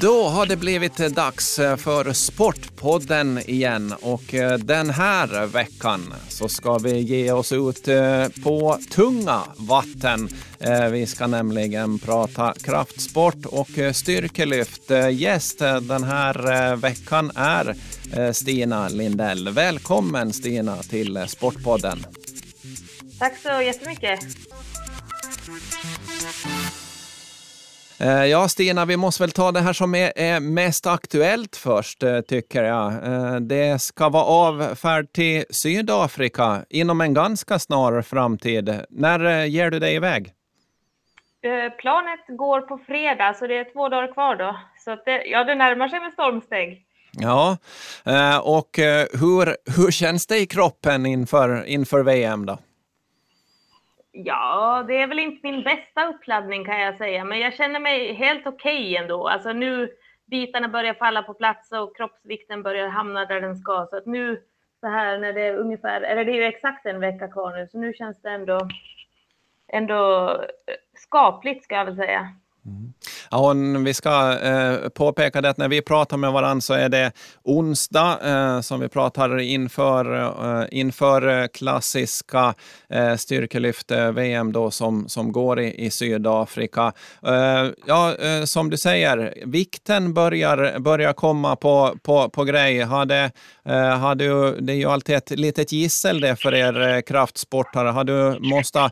Då har det blivit dags eh, för Sportpodden igen och eh, den här veckan så ska vi ge oss ut eh, på tunga vatten. Vi ska nämligen prata kraftsport och styrkelyft. Gäst den här veckan är Stina Lindell. Välkommen Stina till Sportpodden. Tack så jättemycket. Eh, ja, Stina, vi måste väl ta det här som är mest aktuellt först, eh, tycker jag. Eh, det ska vara avfärd till Sydafrika inom en ganska snar framtid. När ger du dig iväg? Planet går på fredag, så det är två dagar kvar då. Så det, ja, det närmar sig med stormsteg. Ja, och hur, hur känns det i kroppen inför, inför VM då? Ja, det är väl inte min bästa uppladdning kan jag säga, men jag känner mig helt okej okay ändå. Alltså nu bitarna börjar falla på plats och kroppsvikten börjar hamna där den ska. Så att nu så här när det är ungefär, eller det är ju exakt en vecka kvar nu, så nu känns det ändå, ändå eh, skapligt ska jag väl säga. Mm. Ja, vi ska eh, påpeka det att när vi pratar med varandra så är det onsdag eh, som vi pratar inför, eh, inför eh, klassiska eh, styrkelyft-VM eh, då som, som går i, i Sydafrika. Eh, ja, eh, som du säger, vikten börjar, börjar komma på, på, på grej. Hade, eh, du, det är ju alltid ett litet gissel det för er eh, kraftsportare. Har du måste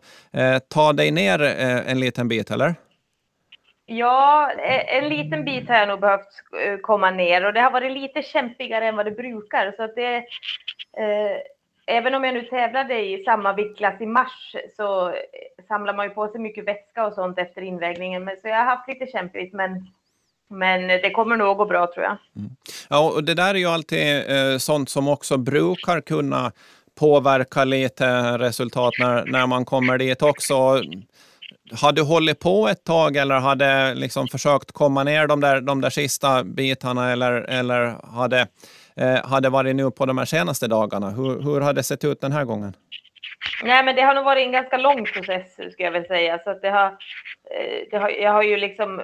ta dig ner en liten bit, eller? Ja, e, en liten bit har jag nog behövt eh, komma ner och det har varit lite kämpigare än vad det brukar. Så att det, eh, även om jag nu tävlade i samma viktklass i mars så eh, samlar man ju på sig mycket vätska och sånt efter invägningen. Så jag har haft lite kämpigt, men, men det kommer nog att gå bra tror jag. Mm. Ja, och det där är ju alltid eh, sånt som också brukar kunna påverka lite resultat när, när man kommer dit också. Har du hållit på ett tag eller hade liksom försökt komma ner de där, de där sista bitarna eller, eller hade, eh, hade varit nu på de här senaste dagarna? Hur, hur har det sett ut den här gången? Nej, men det har nog varit en ganska lång process skulle jag väl säga. Så att det har, eh, det har, jag har ju liksom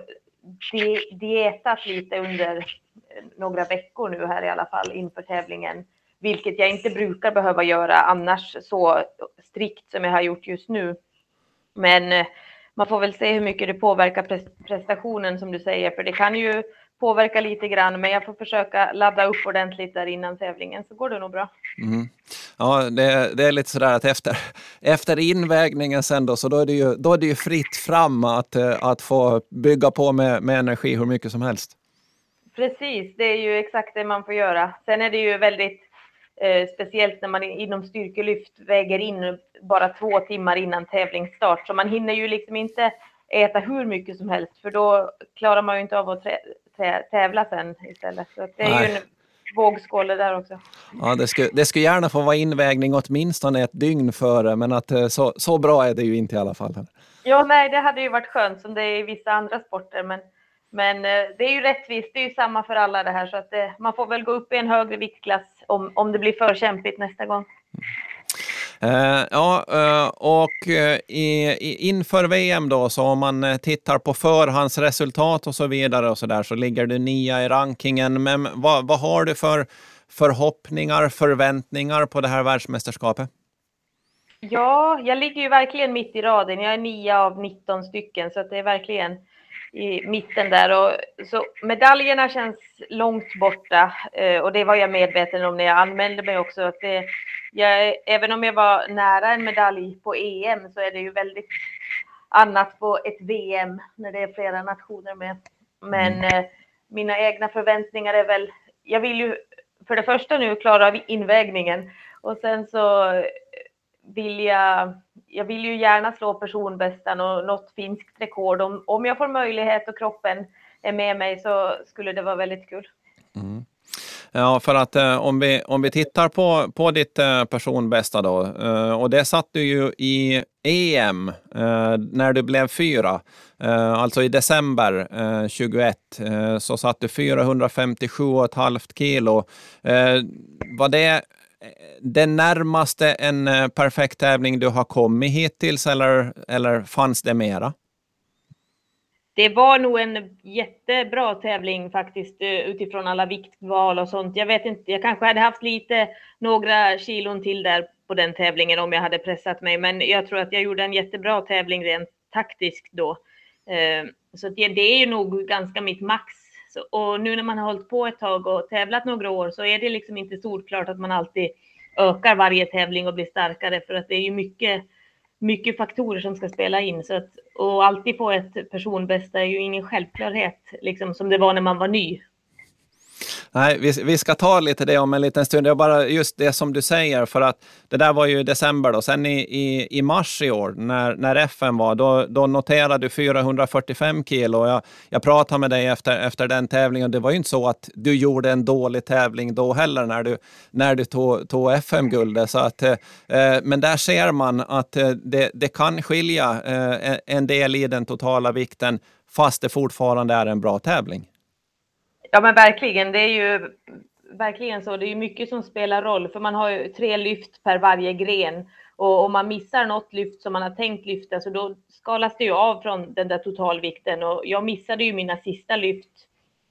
di dietat lite under några veckor nu här i alla fall inför tävlingen, vilket jag inte brukar behöva göra annars så strikt som jag har gjort just nu. Men eh, man får väl se hur mycket det påverkar prestationen som du säger, för det kan ju påverka lite grann, men jag får försöka ladda upp ordentligt där innan tävlingen så går det nog bra. Mm. Ja, det, det, är lite sådär att efter, efter invägningen sen då, så då är det ju, då är det ju fritt fram att, eh, att få bygga på med, med energi hur mycket som helst. Precis, det är ju exakt det man får göra. Sen är det ju väldigt Eh, speciellt när man inom styrkelyft väger in bara två timmar innan tävlingsstart. Så man hinner ju liksom inte äta hur mycket som helst för då klarar man ju inte av att tävla sen istället. Så det är Nej. ju en vågskål där också. Ja, det skulle, det skulle gärna få vara invägning åtminstone ett dygn före, men att eh, så, så bra är det ju inte i alla fall. Ja, nej, det hade ju varit skönt som det är i vissa andra sporter, men men eh, det är ju rättvist, det är ju samma för alla det här så att det, man får väl gå upp i en högre viktklass om, om det blir för kämpigt nästa gång. Uh, ja, uh, och uh, i, i, inför VM då, så om man tittar på förhandsresultat och så vidare och så där, så ligger du nia i rankingen. Men vad, vad har du för förhoppningar, förväntningar på det här världsmästerskapet? Ja, jag ligger ju verkligen mitt i raden. Jag är nio av 19 stycken, så det är verkligen i mitten där. Och, så medaljerna känns långt borta eh, och det var jag medveten om när jag anmälde mig också. Att det, jag, även om jag var nära en medalj på EM så är det ju väldigt annat på ett VM när det är flera nationer med. Men mm. eh, mina egna förväntningar är väl, jag vill ju för det första nu klara av invägningen och sen så vill jag, jag vill ju gärna slå personbästan och något finskt rekord. Om, om jag får möjlighet och kroppen är med mig så skulle det vara väldigt kul. Mm. Ja, för att eh, om, vi, om vi tittar på, på ditt eh, personbästa då, eh, och det satt du ju i EM eh, när du blev fyra, eh, alltså i december eh, 21, eh, så satt du 457,5 kilo. Eh, var det det närmaste en eh, perfekt tävling du har kommit hittills eller, eller fanns det mera? det var nog en jättebra tävling faktiskt eh, utifrån alla viktval och sånt. Jag vet inte, jag kanske hade haft lite, några kilon till där på den tävlingen om jag hade pressat mig, men jag tror att jag gjorde en jättebra tävling rent taktiskt då. Eh, så det, det är ju nog ganska mitt max. Och nu när man har hållit på ett tag och tävlat några år så är det liksom inte solklart att man alltid ökar varje tävling och blir starkare för att det är ju mycket mycket faktorer som ska spela in. Så att, och alltid få ett personbästa är ju ingen självklarhet, liksom som det var när man var ny. Nej, vi, vi ska ta lite det om en liten stund. Det är bara just det som du säger, för att det där var ju i december. Då. Sen i, i, i mars i år, när, när FN var, då, då noterade du 445 kilo. Jag, jag pratade med dig efter, efter den tävlingen. Det var ju inte så att du gjorde en dålig tävling då heller, när du, när du tog, tog FM-guldet. Eh, eh, men där ser man att eh, det, det kan skilja eh, en del i den totala vikten, fast det fortfarande är en bra tävling. Ja, men verkligen. Det är ju verkligen så. Det är ju mycket som spelar roll, för man har ju tre lyft per varje gren. Och om man missar något lyft som man har tänkt lyfta, så då skalas det ju av från den där totalvikten. Och jag missade ju mina sista lyft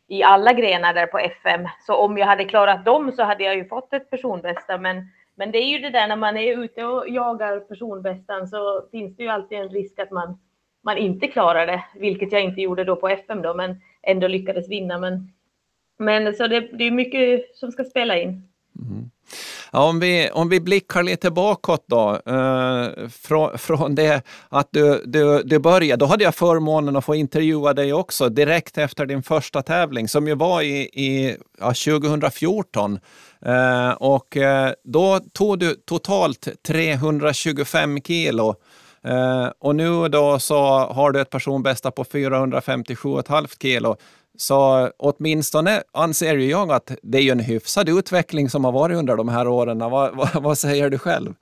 i alla grenar där på FM. Så om jag hade klarat dem så hade jag ju fått ett personbästa. Men, men det är ju det där när man är ute och jagar personbästan så finns det ju alltid en risk att man, man inte klarar det, vilket jag inte gjorde då på FM då, men ändå lyckades vinna. Men men så det, det är mycket som ska spela in. Mm. Ja, om, vi, om vi blickar lite bakåt då, eh, från, från det att du, du, du började, då hade jag förmånen att få intervjua dig också direkt efter din första tävling som ju var i, i ja, 2014. Eh, och eh, då tog du totalt 325 kilo. Eh, och nu då så har du ett personbästa på 457,5 kilo. Så åtminstone anser ju jag att det är en hyfsad utveckling som har varit under de här åren. Vad, vad, vad säger du själv?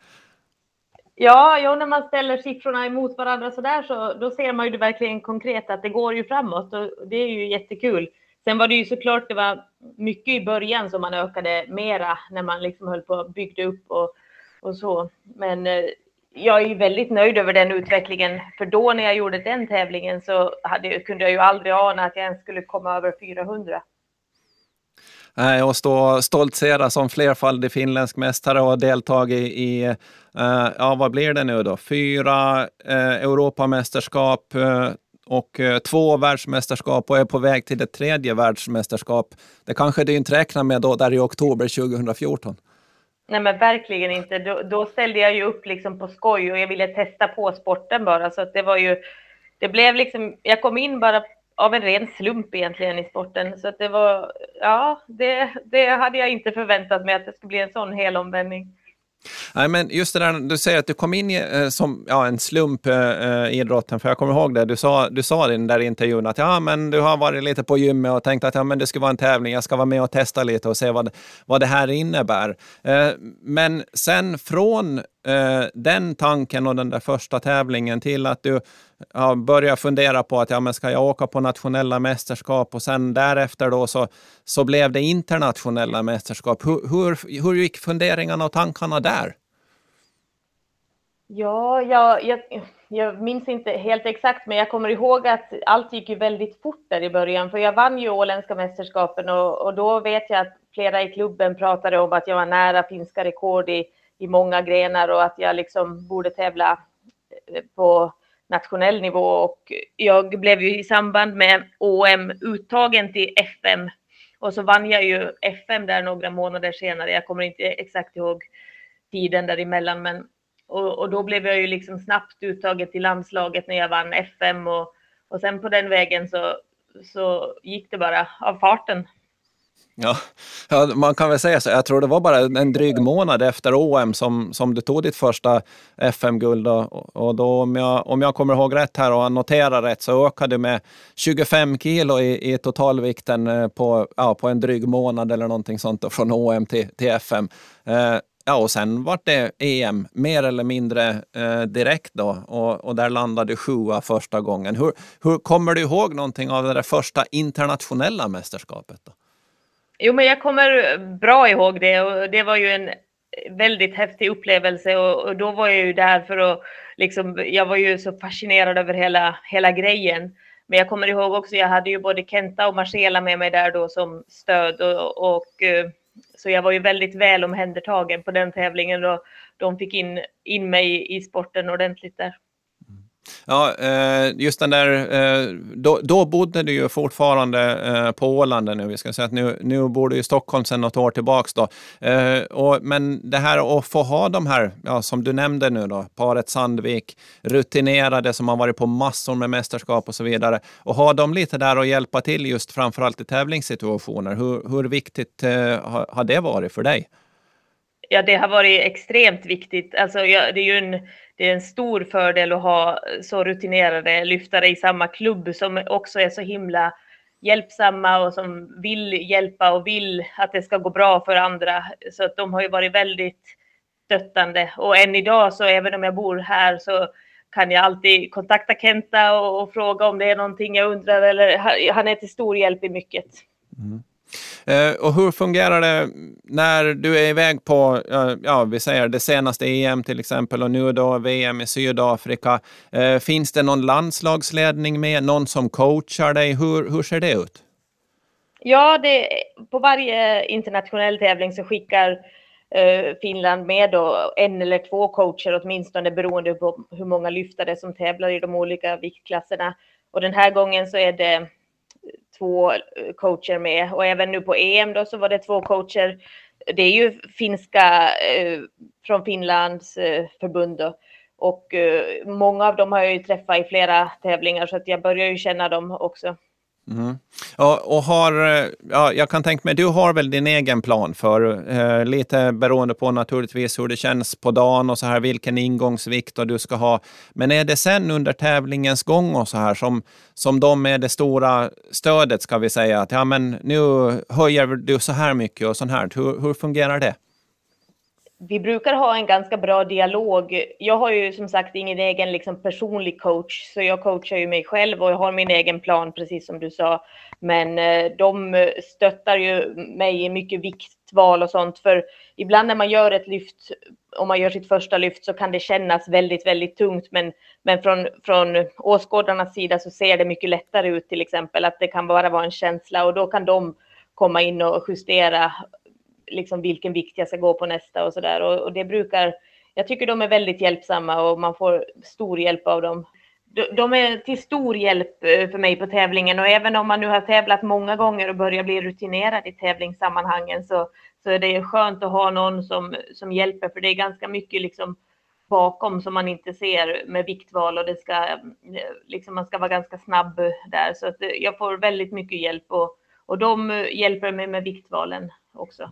Ja, ja, när man ställer siffrorna emot varandra så där så då ser man ju det verkligen konkret att det går ju framåt och det är ju jättekul. Sen var det ju såklart, det var mycket i början som man ökade mera när man liksom höll på och byggde upp och, och så. Men eh, jag är väldigt nöjd över den utvecklingen, för då när jag gjorde den tävlingen så hade, kunde jag ju aldrig ana att jag ens skulle komma över 400. Nej, och stå stoltsera som flerfaldig finländsk mästare och deltagit i, uh, ja vad blir det nu då, fyra uh, Europamästerskap uh, och två världsmästerskap och är på väg till ett tredje världsmästerskap. Det kanske du inte räknar med då, där i oktober 2014? Nej men verkligen inte. Då, då, ställde jag ju upp liksom på skoj och jag ville testa på sporten bara. Så att det var ju, det blev liksom, jag kom in bara av en ren slump egentligen i sporten. Så att det var, ja, det, det hade jag inte förväntat mig att det skulle bli en sån helomvändning. Nej, men just det där, du säger att du kom in i, eh, som ja, en slump eh, i idrotten, för jag kommer ihåg det, du sa, du sa i den där intervjun att ja, men du har varit lite på gymmet och tänkt att ja, men det ska vara en tävling, jag ska vara med och testa lite och se vad, vad det här innebär. Eh, men sen från eh, den tanken och den där första tävlingen till att du ja, börjar fundera på att ja, men ska jag åka på nationella mästerskap och sen därefter då så, så blev det internationella mästerskap. Hur, hur, hur gick funderingarna och tankarna där? Ja, jag, jag, jag, minns inte helt exakt, men jag kommer ihåg att allt gick ju väldigt fort där i början, för jag vann ju åländska mästerskapen och, och då vet jag att flera i klubben pratade om att jag var nära finska rekord i, i många grenar och att jag liksom borde tävla eh, på nationell nivå och jag blev ju i samband med OM uttagen till FM och så vann jag ju FM där några månader senare. Jag kommer inte exakt ihåg tiden däremellan, men och, och då blev jag ju liksom snabbt uttaget till landslaget när jag vann FM och, och sen på den vägen så, så gick det bara av farten. Ja, ja, man kan väl säga så. Jag tror det var bara en dryg månad efter OM som, som du tog ditt första FM-guld. Och, och då, om jag, om jag kommer ihåg rätt här och noterar rätt så ökade du med 25 kilo i, i totalvikten eh, på, ja, på en dryg månad eller någonting sånt då, från OM till, till FM. Eh, ja, och sen var det EM mer eller mindre eh, direkt då och, och där landade du sjua första gången. Hur, hur kommer du ihåg någonting av det där första internationella mästerskapet? Då? Jo, men jag kommer bra ihåg det och det var ju en väldigt häftig upplevelse och, och, då var jag ju där för att liksom, jag var ju så fascinerad över hela, hela grejen. Men jag kommer ihåg också, jag hade ju både Kenta och Marcela med mig där då som stöd och, och eh, så jag var ju väldigt väl omhändertagen på den tävlingen och de fick in, in mig i sporten ordentligt där. Ja, eh, just den där, eh, då, då bodde du ju fortfarande eh, på Åland nu. Vi ska säga att nu, nu bor du i Stockholm sedan något år tillbaks då. Och, men det här att få ha de här, ja, som du nämnde nu då, paret Sandvik, rutinerade som har varit på massor med mästerskap och så vidare, och ha dem lite där och hjälpa till just framförallt i tävlingssituationer. Hur, hur viktigt har det varit för dig? Ja, det har varit extremt viktigt. Alltså, ja, det är ju en det är en stor fördel att ha så rutinerade lyftare i samma klubb som också är så himla hjälpsamma och som vill hjälpa och vill att det ska gå bra för andra. Så att de har ju varit väldigt stöttande och än idag så även om jag bor här så kan jag alltid kontakta Kenta och, och fråga om det är någonting jag undrar eller han är till stor hjälp i mycket. Mm. Eh, och hur fungerar det när du är iväg på, eh, ja, vi säger det senaste EM till exempel och nu då VM i Sydafrika. Eh, finns det någon landslagsledning med, någon som coachar dig? Hur, hur ser det ut? Ja, det, på varje internationell tävling så skickar eh, Finland med då en eller två coacher åtminstone beroende på hur många lyftare som tävlar i de olika viktklasserna. Och den här gången så är det två eh, coacher med och även nu på EM då så var det två coacher. Det är ju finska eh, från Finlands eh, förbund då. och eh, många av dem har jag ju träffat i flera tävlingar så att jag börjar ju känna dem också. Mm. Ja, och har, eh, ja, jag kan tänka mig, du har väl din egen plan för, eh, lite beroende på naturligtvis hur det känns på dagen och så här, vilken ingångsvikt du ska ha. Men är det sen under tävlingens gång och så här som, som de är det stora stödet ska vi säga, att ja men nu höjer du så här mycket och så här. Hur, hur fungerar det? Vi brukar ha en ganska bra dialog. Jag har ju som sagt ingen egen liksom, personlig coach, så jag coachar ju mig själv och jag har min egen plan, precis som du sa. Men eh, de stöttar ju mig i mycket viktval och sånt, för ibland när man gör ett lyft, om man gör sitt första lyft, så kan det kännas väldigt, väldigt tungt. Men, men från, från åskådarnas sida så ser det mycket lättare ut, till exempel, att det kan bara vara en känsla och då kan de komma in och justera liksom vilken vikt jag ska gå på nästa och så där. Och, och, det brukar, jag tycker de är väldigt hjälpsamma och man får stor hjälp av dem. De, de är till stor hjälp eh, för mig på tävlingen och även om man nu har tävlat många gånger och börjar bli rutinerad i tävlingssammanhangen så, så är det skönt att ha någon som, som hjälper för det är ganska mycket liksom bakom som man inte ser med viktval och det ska eh, liksom man ska vara ganska snabb där så att eh, jag får väldigt mycket hjälp och, och de hjälper mig med viktvalen också.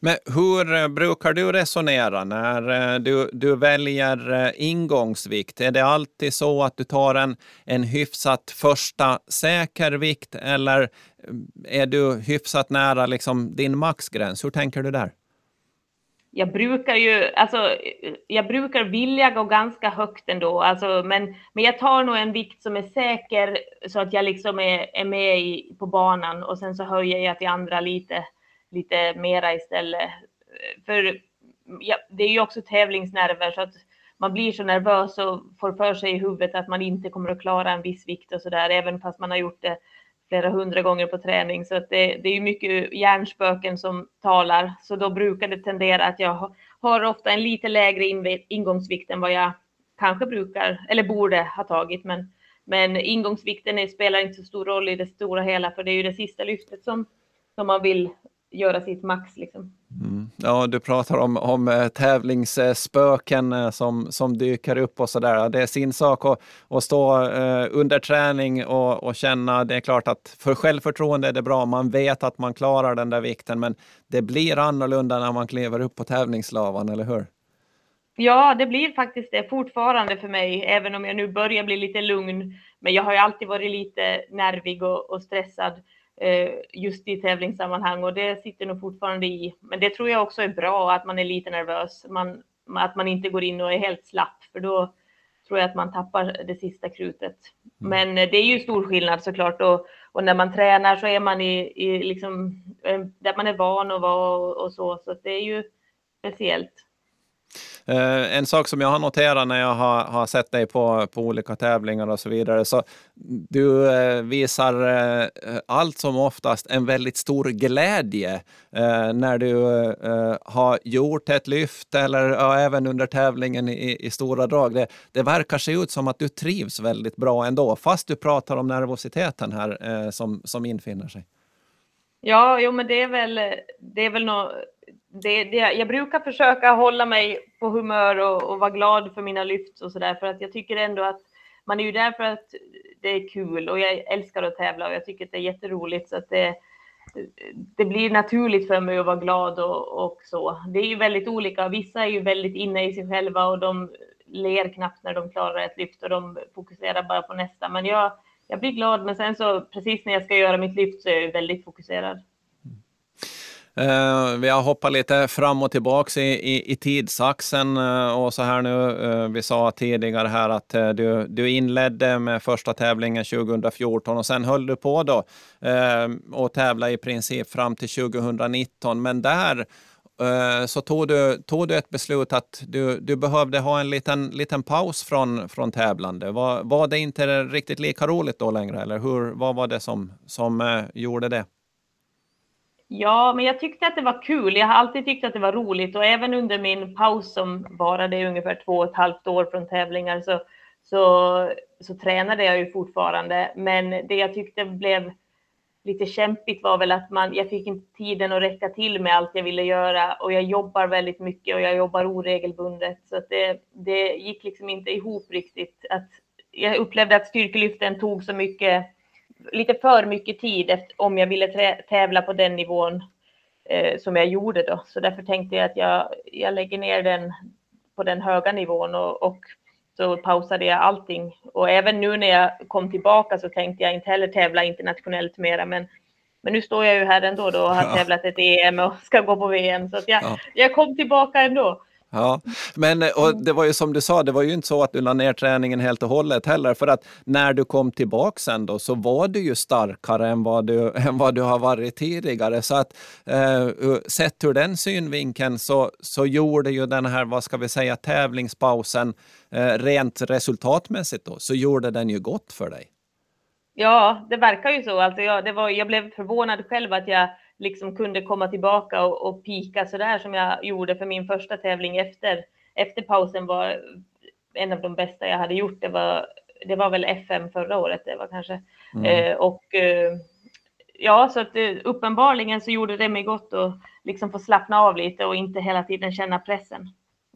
Men hur eh, brukar du resonera när eh, du, du väljer eh, ingångsvikt? Är det alltid så att du tar en, en hyfsat första säker vikt eller är du hyfsat nära liksom din maxgräns? Hur tänker du där? jag brukar ju, alltså, jag brukar vilja gå ganska högt ändå, alltså, men, men jag tar nog en vikt som är säker så att jag liksom är, är med i, på banan och sen så höjer jag till andra lite lite mera istället. För ja, det är ju också tävlingsnerver så att man blir så nervös och får för sig i huvudet att man inte kommer att klara en viss vikt och så där, även fast man har gjort det flera hundra gånger på träning. Så att det, det är mycket hjärnspöken som talar, så då brukar det tendera att jag har ofta en lite lägre ingångsvikt än vad jag kanske brukar eller borde ha tagit. Men, men ingångsvikten är, spelar inte så stor roll i det stora hela, för det är ju det sista lyftet som, som man vill göra sitt max. Liksom. Mm. Ja, du pratar om, om eh, tävlingsspöken eh, som, som dyker upp och så där. Det är sin sak att, att stå eh, under träning och, och känna, det är klart att för självförtroende är det bra, man vet att man klarar den där vikten, men det blir annorlunda när man kliver upp på tävlingslavan, eller hur? Ja, det blir faktiskt det fortfarande för mig, även om jag nu börjar bli lite lugn. Men jag har ju alltid varit lite nervig och, och stressad. Eh, just i tävlingssammanhang och det sitter nog fortfarande i. Men det tror jag också är bra att man är lite nervös, man, att man inte går in och är helt slapp för då tror jag att man tappar det sista krutet. Mm. Men eh, det är ju stor skillnad såklart och, och när man tränar så är man i, i liksom, eh, där man är van att vara och, och så, så det är ju speciellt. Eh, en sak som jag har noterat när jag har, har sett dig på, på olika tävlingar och så vidare, så du eh, visar eh, allt som oftast en väldigt stor glädje eh, när du eh, har gjort ett lyft eller ja, även under tävlingen i, i stora drag. Det, det verkar se ut som att du trivs väldigt bra ändå, fast du pratar om nervositeten här eh, som, som infinner sig. Ja, jo, men det är väl, det är väl något, det, det, jag brukar försöka hålla mig på humör och, och vara glad för mina lyft och så där, för att jag tycker ändå att man är ju där för att det är kul och jag älskar att tävla och jag tycker att det är jätteroligt så att det, det blir naturligt för mig att vara glad och, och så. Det är ju väldigt olika. Vissa är ju väldigt inne i sig själva och de ler knappt när de klarar ett lyft och de fokuserar bara på nästa. Men jag, jag blir glad, men sen så precis när jag ska göra mitt lyft så är jag väldigt fokuserad. Uh, vi har hoppat lite fram och tillbaka i, i, i tidsaxeln uh, och så här nu. Uh, vi sa tidigare här att du, du inledde med första tävlingen 2014 och sen höll du på då och tävla i princip fram till 2019. Men där så tog du, tog du ett beslut att du, du behövde ha en liten, liten paus från, från tävlande. Var, var det inte riktigt lika roligt då längre, eller hur, vad var det som, som gjorde det? Ja, men jag tyckte att det var kul. Jag har alltid tyckt att det var roligt och även under min paus som varade ungefär två och ett halvt år från tävlingar så, så, så tränade jag ju fortfarande. Men det jag tyckte blev lite kämpigt var väl att man, jag fick inte tiden att räcka till med allt jag ville göra och jag jobbar väldigt mycket och jag jobbar oregelbundet så att det, det gick liksom inte ihop riktigt. Att jag upplevde att styrkelyften tog så mycket lite för mycket tid efter, om jag ville tävla på den nivån eh, som jag gjorde då. Så därför tänkte jag att jag, jag lägger ner den på den höga nivån och, och så pausade jag allting. Och även nu när jag kom tillbaka så tänkte jag inte heller tävla internationellt mera. Men, men nu står jag ju här ändå då och har ja. tävlat ett EM och ska gå på VM. Så jag, ja. jag kom tillbaka ändå. Ja, men och mm. det var ju som du sa, det var ju inte så att du la ner träningen helt och hållet heller, för att när du kom tillbaka sen då så var du ju starkare än vad du, än vad du har varit tidigare. Så att eh, sett ur den synvinkeln så, så gjorde ju den här, vad ska vi säga, tävlingspausen eh, rent resultatmässigt då, så gjorde den ju gott för dig. Ja, det verkar ju så. Alltså jag, det var, jag blev förvånad själv att jag liksom kunde komma tillbaka och, och pika så där som jag gjorde för min första tävling efter, efter pausen var en av de bästa jag hade gjort. Det var, det var väl FM förra året det var kanske. Mm. Eh, och eh, ja, så att eh, uppenbarligen så gjorde det mig gott att liksom få slappna av lite och inte hela tiden känna pressen.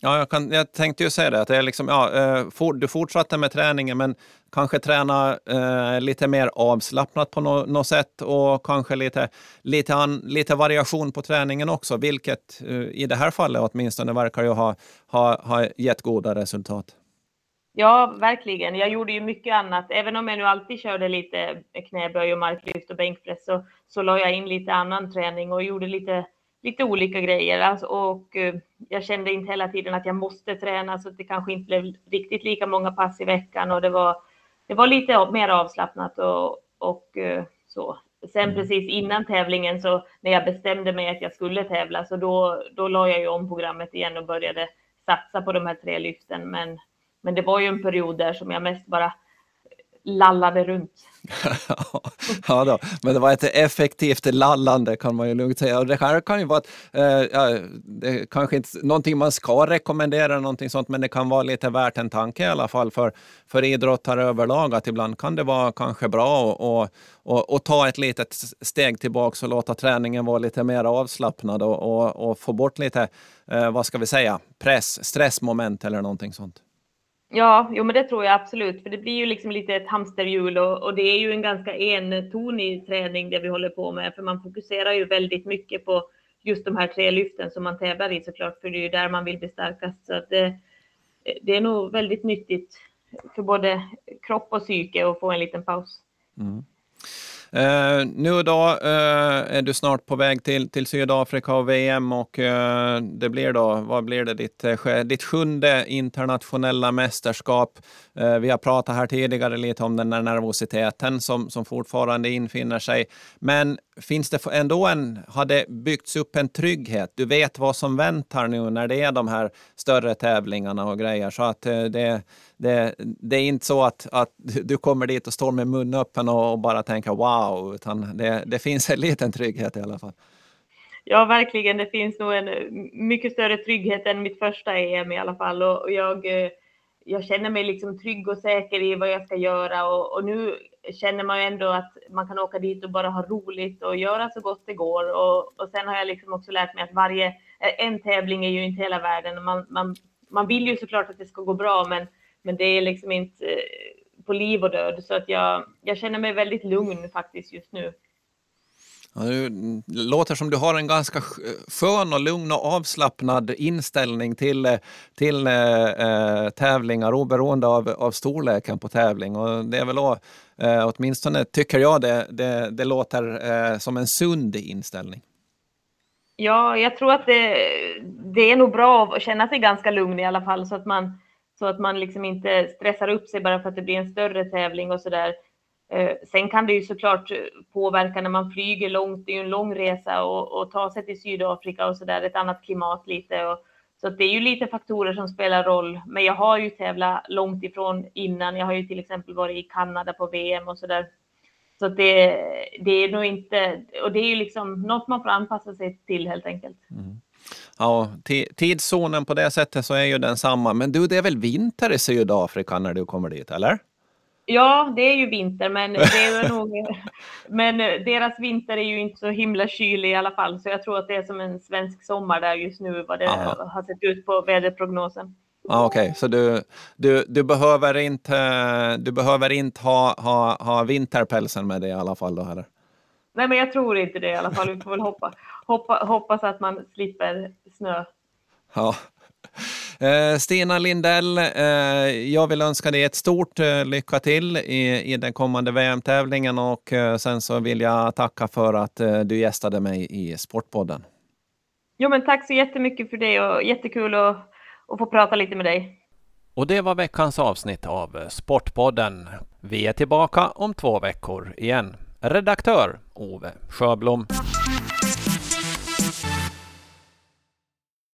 Ja, jag, kan, jag tänkte ju säga det, att det är liksom, ja, eh, for, du fortsatte med träningen, men kanske träna eh, lite mer avslappnat på något no sätt och kanske lite, lite, an, lite variation på träningen också, vilket eh, i det här fallet åtminstone verkar ju ha, ha, ha gett goda resultat. Ja, verkligen. Jag gjorde ju mycket annat. Även om jag nu alltid körde lite knäböj och marklyft och bänkpress så, så la jag in lite annan träning och gjorde lite lite olika grejer alltså, och uh, jag kände inte hela tiden att jag måste träna så det kanske inte blev riktigt lika många pass i veckan och det var, det var lite mer avslappnat och, och uh, så. Sen mm. precis innan tävlingen så när jag bestämde mig att jag skulle tävla så då, då la jag ju om programmet igen och började satsa på de här tre lyften. Men, men det var ju en period där som jag mest bara lallade runt. ja, då. men det var ett effektivt lallande kan man ju lugnt säga. Och det här kan ju vara ett, eh, ja, det kanske inte någonting man ska rekommendera, någonting sånt, men det kan vara lite värt en tanke i alla fall för, för idrottare överlag att ibland kan det vara kanske bra att och, och, ta ett litet steg tillbaka och låta träningen vara lite mer avslappnad och, och, och få bort lite, eh, vad ska vi säga, press, stressmoment eller någonting sånt. Ja, jo, men det tror jag absolut, för det blir ju liksom lite ett hamsterhjul och, och det är ju en ganska entonig träning det vi håller på med, för man fokuserar ju väldigt mycket på just de här tre lyften som man tävlar i såklart, för det är ju där man vill bli starkast. Så det, eh, det är nog väldigt nyttigt för både kropp och psyke att få en liten paus. Mm. Eh, nu då eh, är du snart på väg till, till Sydafrika och VM och eh, det blir då, vad blir det, ditt, eh, ditt sjunde internationella mästerskap. Eh, vi har pratat här tidigare lite om den där nervositeten som, som fortfarande infinner sig. Men finns det ändå en, har det byggts upp en trygghet? Du vet vad som väntar nu när det är de här större tävlingarna och grejer. Så att eh, det, det, det är inte så att, att du kommer dit och står med munnen öppen och, och bara tänker wow, utan det, det finns en liten trygghet i alla fall. Ja, verkligen. Det finns nog en eh, mycket större trygghet än mitt första EM i alla fall. Och jag, eh, jag känner mig liksom trygg och säker i vad jag ska göra och, och nu känner man ju ändå att man kan åka dit och bara ha roligt och göra så gott det går. Och, och sen har jag liksom också lärt mig att varje, en tävling är ju inte hela världen. Man, man, man vill ju såklart att det ska gå bra, men, men det är liksom inte eh, på liv och död. Så att jag, jag känner mig väldigt lugn faktiskt just nu. Ja, det låter som du har en ganska skön och lugn och avslappnad inställning till, eh, till eh, eh, tävlingar oberoende av, av storleken på tävling. Och det är väl då, eh, åtminstone tycker jag det, det, det låter eh, som en sund inställning. Ja, jag tror att det, det är nog bra att känna sig ganska lugn i alla fall så att man, så att man liksom inte stressar upp sig bara för att det blir en större tävling och så där. Eh, sen kan det ju såklart eh, påverka när man flyger långt, det är ju en lång resa och, och ta sig till Sydafrika och så där, ett annat klimat lite. Och, så det är ju lite faktorer som spelar roll. Men jag har ju tävlat långt ifrån innan. Jag har ju till exempel varit i Kanada på VM och så där. Så det, det är nog inte, och det är ju liksom något man får anpassa sig till helt enkelt. Mm. Ja, tidszonen på det sättet så är ju densamma. Men du, det är väl vinter i Sydafrika när du kommer dit, eller? Ja, det är ju vinter, men, det är nog, men deras vinter är ju inte så himla kylig i alla fall, så jag tror att det är som en svensk sommar där just nu, vad det Aha. har sett ut på väderprognosen. Ah, Okej, okay. så du, du, du, behöver inte, du behöver inte ha, ha, ha vinterpälsen med dig i alla fall? Då, eller? Nej, men jag tror inte det i alla fall. Vi får väl hoppa, hoppa, hoppas att man slipper snö. Ja. Eh, Stina Lindell, eh, jag vill önska dig ett stort eh, lycka till i, i den kommande VM-tävlingen och sen så vill jag tacka för att du gästade mig i Sportpodden. Jo, men tack så jättemycket för det och jättekul att, att få prata lite med dig. Och det var veckans avsnitt av Sportpodden. Vi är tillbaka om två veckor igen. Redaktör Ove Sjöblom.